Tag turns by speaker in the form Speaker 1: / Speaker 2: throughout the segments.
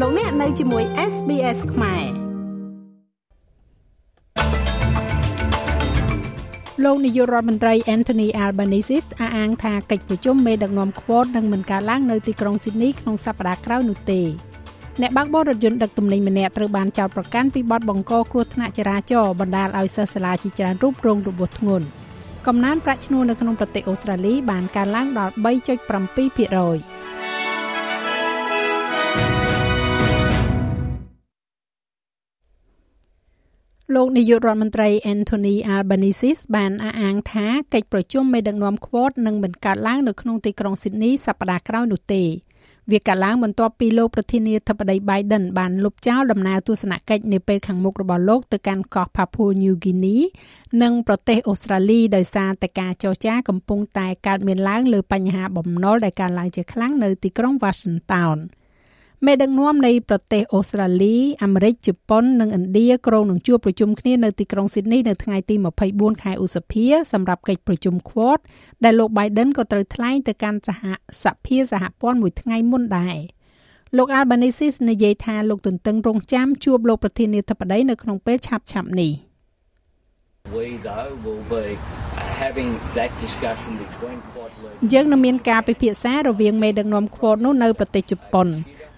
Speaker 1: លោកអ្នកនៅជាមួយ SBS ខ្មែរលោកនាយករដ្ឋមន្ត្រី Anthony Albanese អះអាងថាកិច្ចប្រជុំមេដឹកនាំ Quad នឹងមិនកើតឡើងនៅទីក្រុង Sydney ក្នុងសប្តាហ៍ក្រោយនោះទេអ្នកបើកបររថយន្តដឹកទំនិញម្នាក់ត្រូវបានចោទប្រកាន់ពីបទបង្កគ្រោះថ្នាក់ចរាចរណ៍បណ្ដាលឲ្យសិស្សសាលាជាច្រើនរូបរងរបួសធ្ងន់កំណើនប្រាក់ឈ្នួលនៅក្នុងប្រទេសអូស្ត្រាលីបានកើនឡើងដល់3.7% លោកនាយករដ្ឋមន្ត្រី Anthony Albanese បានអះអាងថាកិច្ចប្រជុំមេដឹកនាំ Quad នឹងមិនកើតឡើងនៅក្នុងទីក្រុង Sydney សប្តាហ៍ក្រោយនោះទេវាកាលឡើងបន្ទាប់ពីលោកប្រធានាធិបតី Biden បានលុបចោលដំណើរទស្សនកិច្ចនាពេលខាងមុខរបស់លោកទៅកាន់កោះ Papua New Guinea និងប្រទេសអូស្ត្រាលីដោយសារតែការចរចាកំពុងតែកើតមានឡើងលើបញ្ហាបំណុលដែលកើនឡើងជាខ្លាំងនៅទីក្រុង Washington ។ មេដឹកនាំនៃប្រទេសអូស្ត្រាលីអាមេរិកជប៉ុននិងឥណ្ឌាក្រុងនឹងជួបប្រជុំគ្នានៅទីក្រុងស៊ីដនីនៅថ្ងៃទី24ខែឧសភាសម្រាប់កិច្ចប្រជុំ Quad ដែលលោក Biden ក៏ត្រូវថ្លែងទៅកាន់សហសភាសហព័ន្ធមួយថ្ងៃមុនដែរលោក Albanese និយាយថាលោកទន្ទឹងរង់ចាំជួបលោកប្រធានាធិបតីនៅក្នុងពេលឆាប់ៗនេះ We though will be having that discussion between Quad leaders យើងនឹងមានការពិភាក្សារវាងមេដឹកនាំ Quad នោះនៅប្រទេសជប៉ុន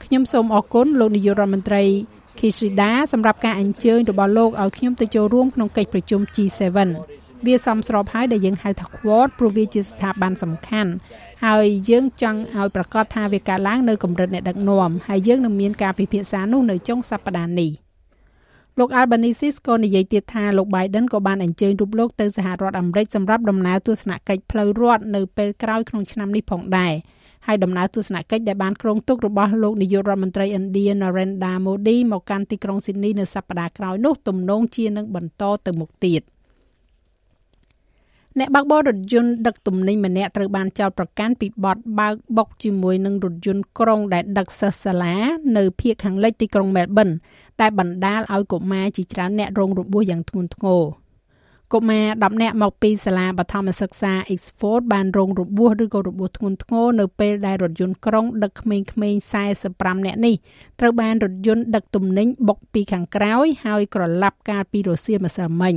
Speaker 1: ខ្ញុំសូមអរគុណលោកនាយករដ្ឋមន្ត្រី Kishida សម្រាប់ការអញ្ជើញរបស់លោកឲ្យខ្ញុំទៅចូលរួមក្នុងកិច្ចប្រជុំ G7 វាសមស្របហើយដែលយើងហៅថា Quad ព្រោះវាជាស្ថាប័នសំខាន់ហើយយើងចង់ឲ្យប្រកាសថាវាកើតឡើងនៅកម្រិតអ្នកដឹកនាំហើយយើងនឹងមានការពិភាក្សានោះនៅចុងសប្តាហ៍នេះលោក Albanese ក៏និយាយទៀតថាលោក Biden ក៏បានអញ្ជើញរូបលោកទៅសហរដ្ឋអាមេរិកសម្រាប់ដំណើរទស្សនកិច្ចផ្លូវរដ្ឋនៅពេលក្រោយក្នុងឆ្នាំនេះផងដែរ ហើយដំណើរទស្សនកិច្ចដែលបានគ្រោងទុករបស់លោកនាយករដ្ឋមន្ត្រីឥណ្ឌា Narendra Modi មកកាន់ទីក្រុងស៊ីដនីនៅសប្តាហ៍ក្រោយនោះទំនងជានឹងបន្តទៅមុខទៀតអ្នកបើកបររថយន្តដឹកទំនិញម្នាក់ត្រូវបានចោទប្រកាន់ពីបទបើកបុកជាមួយនឹងរថយន្តក្រុងដែលដឹកសិស្សសាលានៅភូមិខាងលិចទីក្រុងមែលប៊នដែលបណ្ដាលឲ្យកុមារជាច្រើនអ្នករងរបួសយ៉ាងធ្ងន់ធ្ងរ។ កុមារ10នាក់មកពីសាលាបឋមសិក្សា Oxford បានរងរបួសឬក៏របួសធ្ងន់ធ្ងរនៅពេលដែលរថយន្តក្រុងដឹកក្មេងៗ45នាក់នេះត្រូវបានរថយន្តដឹកទំនិញបុកពីខាងក្រោយហើយក្រឡាប់កាលពីរសៀលម្សិលមិញ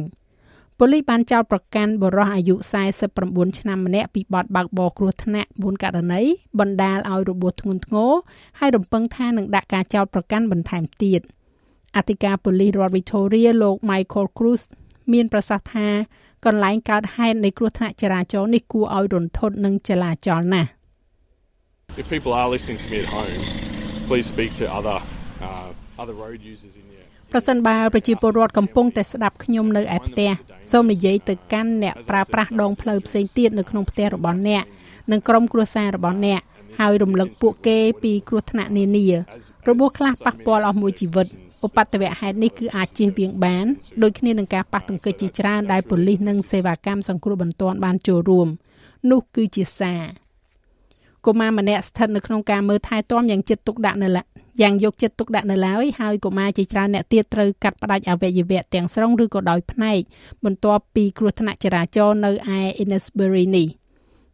Speaker 1: ប៉ូលីសបានចោទប្រកាន់បុរសអាយុ49ឆ្នាំម្នាក់ពីបទបើកបរគ្រោះថ្នាក់4ករណីបណ្ដាលឲ្យរបួសធ្ងន់ធ្ងរហើយរំពឹងថានឹងដាក់ការចោទប្រកាន់បន្ថែមទៀតអធិការប៉ូលីសរដ្ឋ Victoria លោក Michael Cruz មានប្រសាសន៍ថាកន្លែងកើតហេតុនៃគ្រោះថ្នាក់ចរាចរណ៍នេះគួរឲ្យរន្ធត់និងចលាចលណាស់
Speaker 2: If people are listening to me at home please speak to other uh, other road users in your
Speaker 1: ប្រសិនបើប្រជាពលរដ្ឋកំពុងតែស្ដាប់ខ្ញុំនៅឯផ្ទះសូមនិយាយទៅកាន់អ្នកប្រើប្រាស់ដងផ្លូវផ្សេងទៀតនៅក្នុងផ្ទះរបស់អ្នកនិងក្រុមគ្រួសាររបស់អ្នក ហើយរំលឹកពួកគេពីគ្រោះថ្នាក់នានារបួសខ្លះប៉ះពាល់អស់មួយជីវិតឧបទ្ទវហេតុនេះគឺអាចជៀសវាងបានដូចគ្នានឹងការប៉ះទង្គិចជាច្រើនដែលប៉ូលីសនិងសេវាកម្មសង្គ្រោះបន្ទាន់បានចូលរួមនោះគឺជាសារកុមារម្នាក់ស្ថិតនៅក្នុងការមើលថែទាំយ៉ាងចិត្តទុកដាក់នៅយ៉ាងយកចិត្តទុកដាក់នៅឡើយហើយកុមារជាច្រើនអ្នកទៀតត្រូវកាត់ផ្តាច់អវយវៈទាំងស្រុងឬក៏ដោយផ្នែកបន្ទាប់ពីគ្រោះថ្នាក់ចរាចរណ៍នៅឯ Innisbury នេះ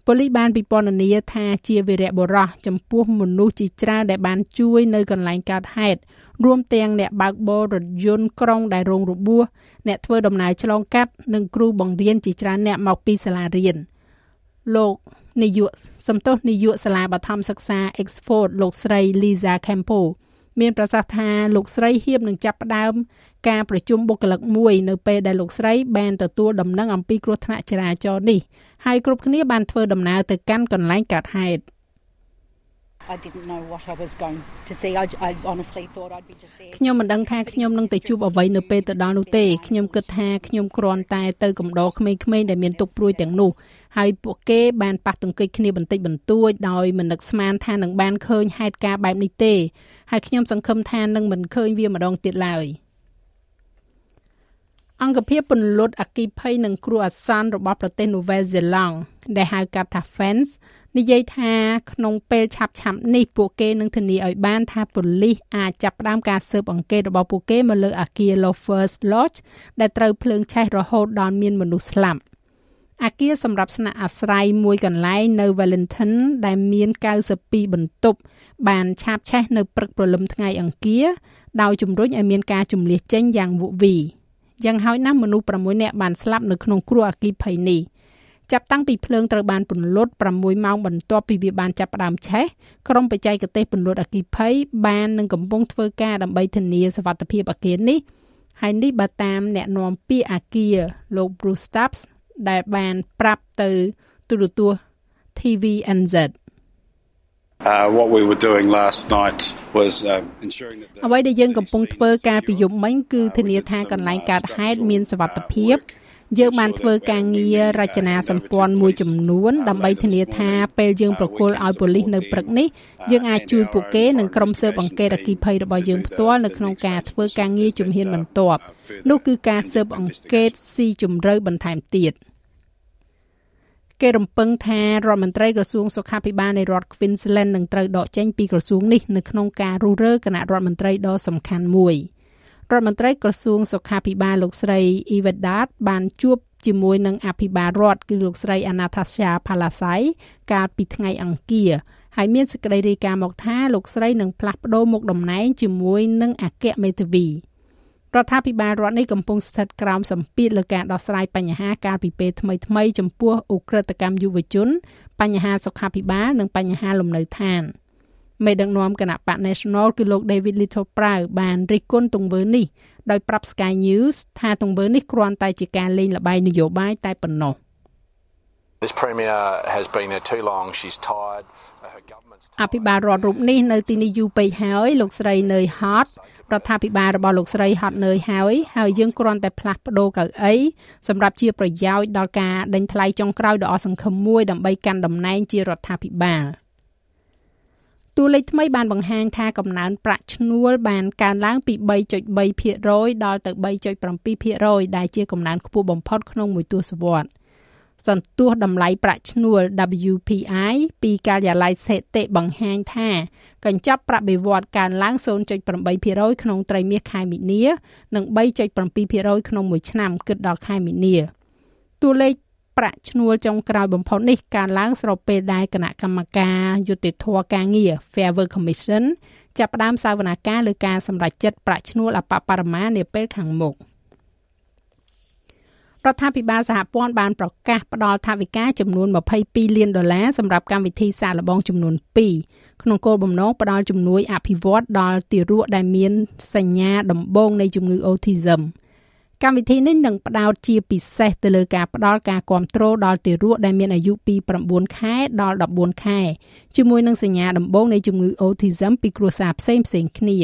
Speaker 1: ប៉ូលីសបានពិពណ៌នាថាជាវីរៈបុរសចំពោះមនុស្សជាច្រើនដែលបានជួយនៅកន្លែងកើតហេតុរួមទាំងអ្នកបើកបររថយន្តក្រុងដែលរងរបួសអ្នកធ្វើដំណើរឆ្លងកាត់និងគ្រូបង្រៀនជាច្រើនអ្នកមកពីសាលារៀនលោកនាយកសំទោសនាយកសាលាបឋមសិក្សា Oxford លោកស្រី Liza Campo មានប្រសាសន៍ថាលោកស្រីហៀបនឹងចាប់ផ្ដើមការប្រជុំបុគ្គលិកមួយនៅពេលដែលលោកស្រីបានទទួលដំណឹងអំពីគ្រោះថ្នាក់ចរាចរណ៍នេះហើយគ្រប់គ្នាបានធ្វើដំណើរទៅកាន់កន្លែងកើតហេតុ I didn't know what I was going to see. I, I honestly thought I'd be just there. ខ្ញុំមិនដឹងថាខ្ញុំនឹងទៅជួបអ្វីនៅពេលទៅដល់នោះទេខ្ញុំគិតថាខ្ញុំគ្រាន់តែទៅកំដរក្មេងៗដែលមានទុកព្រួយទាំងនោះហើយពួកគេបានប៉ះទង្គិចគ្នាបន្តិចបន្តួចដោយមិននឹកស្មានថានឹងបានឃើញហេតុការណ៍បែបនេះទេហើយខ្ញុំសង្ឃឹមថានឹងមិនឃើញវាម្ដងទៀតឡើយ អង្គភាពពន្លត់អគិភ័យនិងគ្រោះអាសន្នរបស់ប្រទេសនូវែលសេឡង់ដែលហៅកាត់ថា FENS និយាយថាក្នុងពេលឆាប់ឆាប់នេះពួកគេនឹងធានាឲ្យបានថាប៉ូលីសអាចចាប់ផ្ដើមការស៊ើបអង្កេតរបស់ពួកគេមកលើអគារ Loafers Lodge ដែលត្រូវភ្លើងឆេះរហូតដល់មានមនុស្សស្លាប់អាគារសម្រាប់ស្នាក់អាស្រ័យមួយកន្លែងនៅ Wellington ដែលមាន92បន្ទប់បានឆាបឆេះនៅព្រឹកព្រលឹមថ្ងៃអង្គារដោយជំរុញឲ្យមានការជំលះចេញយ៉ាងវឹកវី យ៉ាងហោចណាស់មនុស្ស6នាក់បានស្លាប់នៅក្នុងគ្រោះអគ្គិភ័យនេះចាប់តាំងពីភ្លើងត្រូវបានពន្លត់6ម៉ោងបន្ទាប់ពីវាបានចាប់ផ្ដើមឆេះក្រុមបច្ចេកទេសពន្លត់អគ្គិភ័យបាននឹងកំពុងធ្វើការដើម្បីធានាសុវត្ថិភាពអគារនេះហើយនេះបើតាមអ្នកនាំពាក្យអគារលោក Bruce Stubbs ដែលបានប្រាប់ទៅទូរទស្សន៍ TVNZ អ្វីដែលយើងកំពុងធ្វើការពីយប់មិញគឺធានាថាកន្លែងកើតហេតុមានសុវត្ថិភាពយើងបានធ្វើការងាររចនាសម្ព័ន្ធមួយចំនួនដើម្បីធានាថាពេលយើងប្រគល់ឲ្យប៉ូលីសនៅព្រឹកនេះយើងអាចជួយពួកគេនិងក្រុមស៊ើបអង្កេតអគ្គិភ័យរបស់យើងផ្ទាល់នៅក្នុងការធ្វើការងារជំហានបន្ទាប់នោះគឺការស៊ើបអង្កេតស៊ីជម្រៅបន្ថែមទៀត គេរំពឹងថារដ្ឋមន្ត្រីក្រសួងសុខាភិបាលនៃរដ្ឋ Queensland នឹងត្រូវដកចេញពីក្រសួងនេះនៅក្នុងការរុះរើគណៈរដ្ឋមន្ត្រីដ៏សំខាន់មួយ។រដ្ឋមន្ត្រីក្រសួងសុខាភិបាលលោកស្រី Ivedat បានជួបជាមួយនឹងអភិបាលរដ្ឋគឺលោកស្រី Anastasia Palasai កាលពីថ្ងៃអង្គារហើយមានសេចក្តីរាយការណ៍មកថាលោកស្រីនឹងផ្លាស់ប្តូរមុខតំណែងជាមួយនឹងអគ្គមេធាវី រដ្ឋាភិបាលរដ្ឋនេះកំពុងស្ថិតក្រោមសម្ពាធលើការដោះស្រាយបញ្ហាកាលពីពេលថ្មីៗចំពោះឧក្រិដ្ឋកម្មយុវជន បញ្ហាសុខាភិបាលនិងបញ្ហាលំនៅឋាន។មេដឹកនាំគណៈបក National គឺលោក David Little Prow បានរិះគន់ទង្វើនេះដោយប្រាប់ Sky News ថាទង្វើនេះគ្រាន់តែជាការលេងល្បែងនយោបាយតែប៉ុណ្ណោះ
Speaker 3: This premier has been there too long she's tired
Speaker 1: អភិបាលរដ្ឋរូបនេះនៅទីនេះយូរពេកហើយលោកស្រីនៅហត់រដ្ឋាភិបាលរបស់លោកស្រីហត់នៅហើយហើយយើងគ្រាន់តែផ្លាស់ប្ដូរកៅអីសម្រាប់ជាប្រយោជន៍ដល់ការដេញថ្លៃចុងក្រោយដ៏អសង្ឃឹមមួយដើម្បីកាន់តំណែងជារដ្ឋាភិបាល។តួលេខថ្មីបានបង្ហាញថាកំណើនប្រាក់ឈ្នួលបានកើនឡើងពី3.3%ដល់ទៅ3.7%ដែលជាកំណើនខ្ពស់បំផុតក្នុងមួយទសវត្សរ៍ សន្ទុះតម្លៃប្រាក់ឈ្នួល WPI ពីការិយាល័យស្ថិតិបង្ហាញថាកញ្ចប់ប្រាក់បៀវត្សកើនឡើង0.8%ក្នុងត្រីមាសខែមីនានិង3.7%ក្នុងមួយឆ្នាំគិតដល់ខែមីនាតួលេខប្រាក់ឈ្នួលចុងក្រោយបំផុតនេះកើនឡើងស្របពេលដែលគណៈកម្មការយុតិធធការងារ Fair Work Commission ចាប់ផ្ដើមសវនាការលើការសម្រេចចិត្តប្រាក់ឈ្នួលអបបរមានាពេលខាងមុខ រដ្ឋាភិបាលសហព័ន្ធបានប្រកាសផ្តល់ថវិកាចំនួន22លានដុល្លារសម្រាប់កម្មវិធីសាកល្បងចំនួន2ក្នុងគោលបំណងផ្តល់ជំនួយអភិវឌ្ឍដល់ទារកដែលមានសញ្ញាដំបូងនៃជំងឺ Autism ។កម្មវិធីនេះនឹងផ្ដោតជាពិសេសទៅលើការផ្ដល់ការគ្រប់គ្រងដល់ទារកដែលមានអាយុពី9ខែដល់14ខែជាមួយនឹងសញ្ញាដំបូងនៃជំងឺ Autism ពីគ្រួសារផ្សេងផ្សេងគ្នា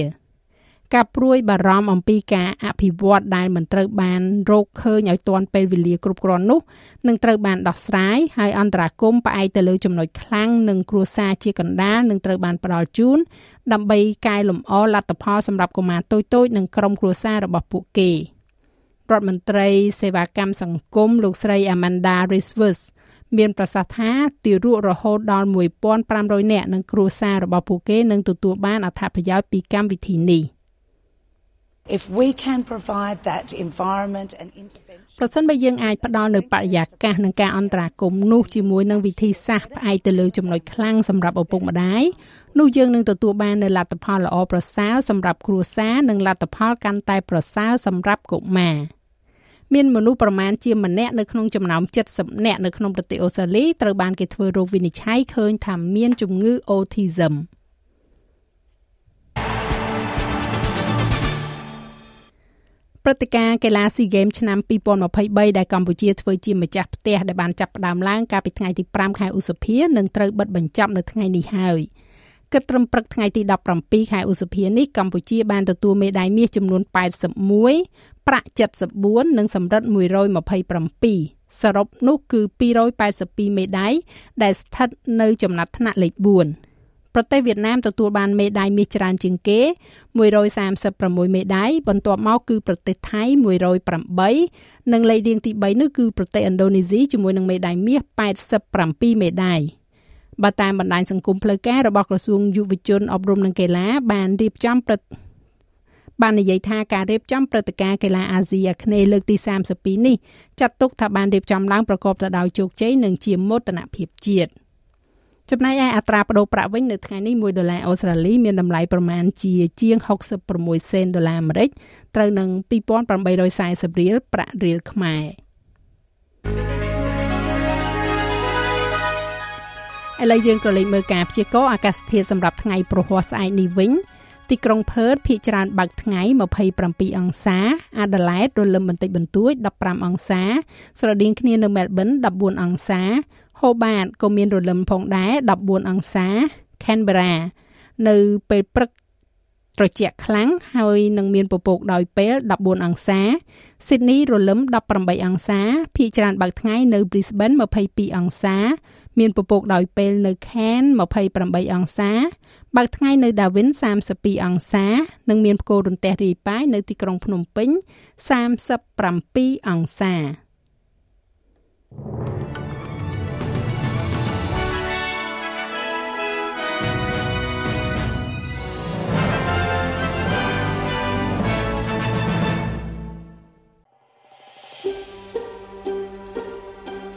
Speaker 1: ការព្រួយបារម្ភអំពីការអភិវឌ្ឍដែលមិនត្រូវបានរកឃើញឲ្យទាន់ពេលវេលាគ្រប់គ្រាន់នោះនឹងត្រូវបានដោះស្រាយហើយអន្តរាគមផ្អែកទៅលើចំណុចខ្លាំងនិងគ្រួសារជាកណ្ដាលនឹងត្រូវបានផ្ដល់ជូនដើម្បីកែលម្អលទ្ធផលសម្រាប់កុមារតូចៗនិងក្រុមគ្រួសាររបស់ពួកគេ។រដ្ឋមន្ត្រីសេវាកម្មសង្គមលោកស្រី Amanda Risvers មានប្រសាសន៍ថាទារករហូតដល់1500នាក់និងគ្រួសាររបស់ពួកគេនឹងទទួលបានអត្ថប្រយោជន៍ពីកម្មវិធីនេះ
Speaker 4: If we can provide that environment and intervention
Speaker 1: ប្រសិនបើយើងអាចផ្ដល់នៅបរិយាកាសនិងការអន្តរាគមន៍នោះជាមួយនឹងវិធីសាស្ត្រផ្អែកទៅលើចំណុចខ្លាំងសម្រាប់ឪពុកម្ដាយនោះយើងនឹងទទួលបាននូវលទ្ធផលល្អប្រសើរសម្រាប់គ្រួសារនិងលទ្ធផលកាន់តែប្រសើរសម្រាប់កុមារ។មានមនុស្សប្រមាណជាម្នាក់នៅក្នុងចំណោម70នាក់នៅក្នុងប្រទេសអូស្ត្រាលីត្រូវបានគេធ្វើរោគវិនិច្ឆ័យឃើញថាមានជំងឺ Autism ព្រឹត្តិការណ៍កីឡាស៊ីហ្គេមឆ្នាំ2023ដែលកម្ពុជាធ្វើជាម្ចាស់ផ្ទះដែលបានចាប់ផ្ដើមឡើងកាលពីថ្ងៃទី5ខែឧសភានឹងត្រូវបិទបញ្ចប់នៅថ្ងៃនេះហើយ។គិតត្រឹមព្រឹកថ្ងៃទី17ខែឧសភានេះកម្ពុជាបានទទួលមេដាយមាសចំនួន81ប្រាក់74និងសំរិទ្ធ127សរុបនោះគឺ282មេដាយដែលស្ថិតនៅចំណាត់ថ្នាក់លេខ4 ប្រទេសវៀតណាមទទួលបានមេដាយមាសច្រើនជាងគេ136មេដាយបន្ទាប់មកគឺប្រទេសថៃ108និងលេខរៀងទី3នោះគឺប្រទេសឥណ្ឌូនេស៊ីជាមួយនឹងមេដាយមាស87មេដាយបើតាមបណ្ដាញសង្គមផ្លូវការរបស់ក្រសួងយុវជនអប់រំនិងកីឡាបានរៀបចំព្រឹត្តិបាននិយាយថាការរៀបចំព្រឹត្តិការណ៍កីឡាអាស៊ីអាគ្នេយ៍លើកទី32នេះចាត់ទុកថាបានរៀបចំឡើងប្រកបទៅដោយជោគជ័យនិងជាមោទនភាពជាតិ ចំណែកឯអត្រាប្តូរប្រាក់វិញនៅថ្ងៃនេះ1ដុល្លារអូស្ត្រាលីមានតម្លៃប្រមាណជាជាង66សេនដុល្លារអាមេរិកត្រូវនឹង2840រៀលប្រាក់រៀលខ្មែរឥឡូវយើងក៏លេខមើលការព្យាករណ៍អាកាសធាតុសម្រាប់ថ្ងៃប្រហ័សស្អែកនេះវិញទីក្រុងផឺតភាគច្រើនបើកថ្ងៃ27អង្សាអាដាលេដរលឹមបន្តិចបន្តួច15អង្សាស្រដៀងគ្នានៅមែលប៊ន14អង្សា ហូបាតក៏មានរលឹមផងដែរ14អង្សា Canberra នៅពេលព្រឹកត្រជាក់ខ្លាំងហើយនឹងមានពពកដោយពេល14អង្សា Sydney រលឹម18អង្សាភាគច្រើនបើកថ្ងៃនៅ Brisbane 22អង្សា មានពពកដោយពេលនៅ Cairns 28អង្សាបើកថ្ងៃនៅ Darwin 32អង្សា និងមានផ្គររន្ទះរាយប៉ាយនៅទីក្រុងភ្នំពេញ37អង្សា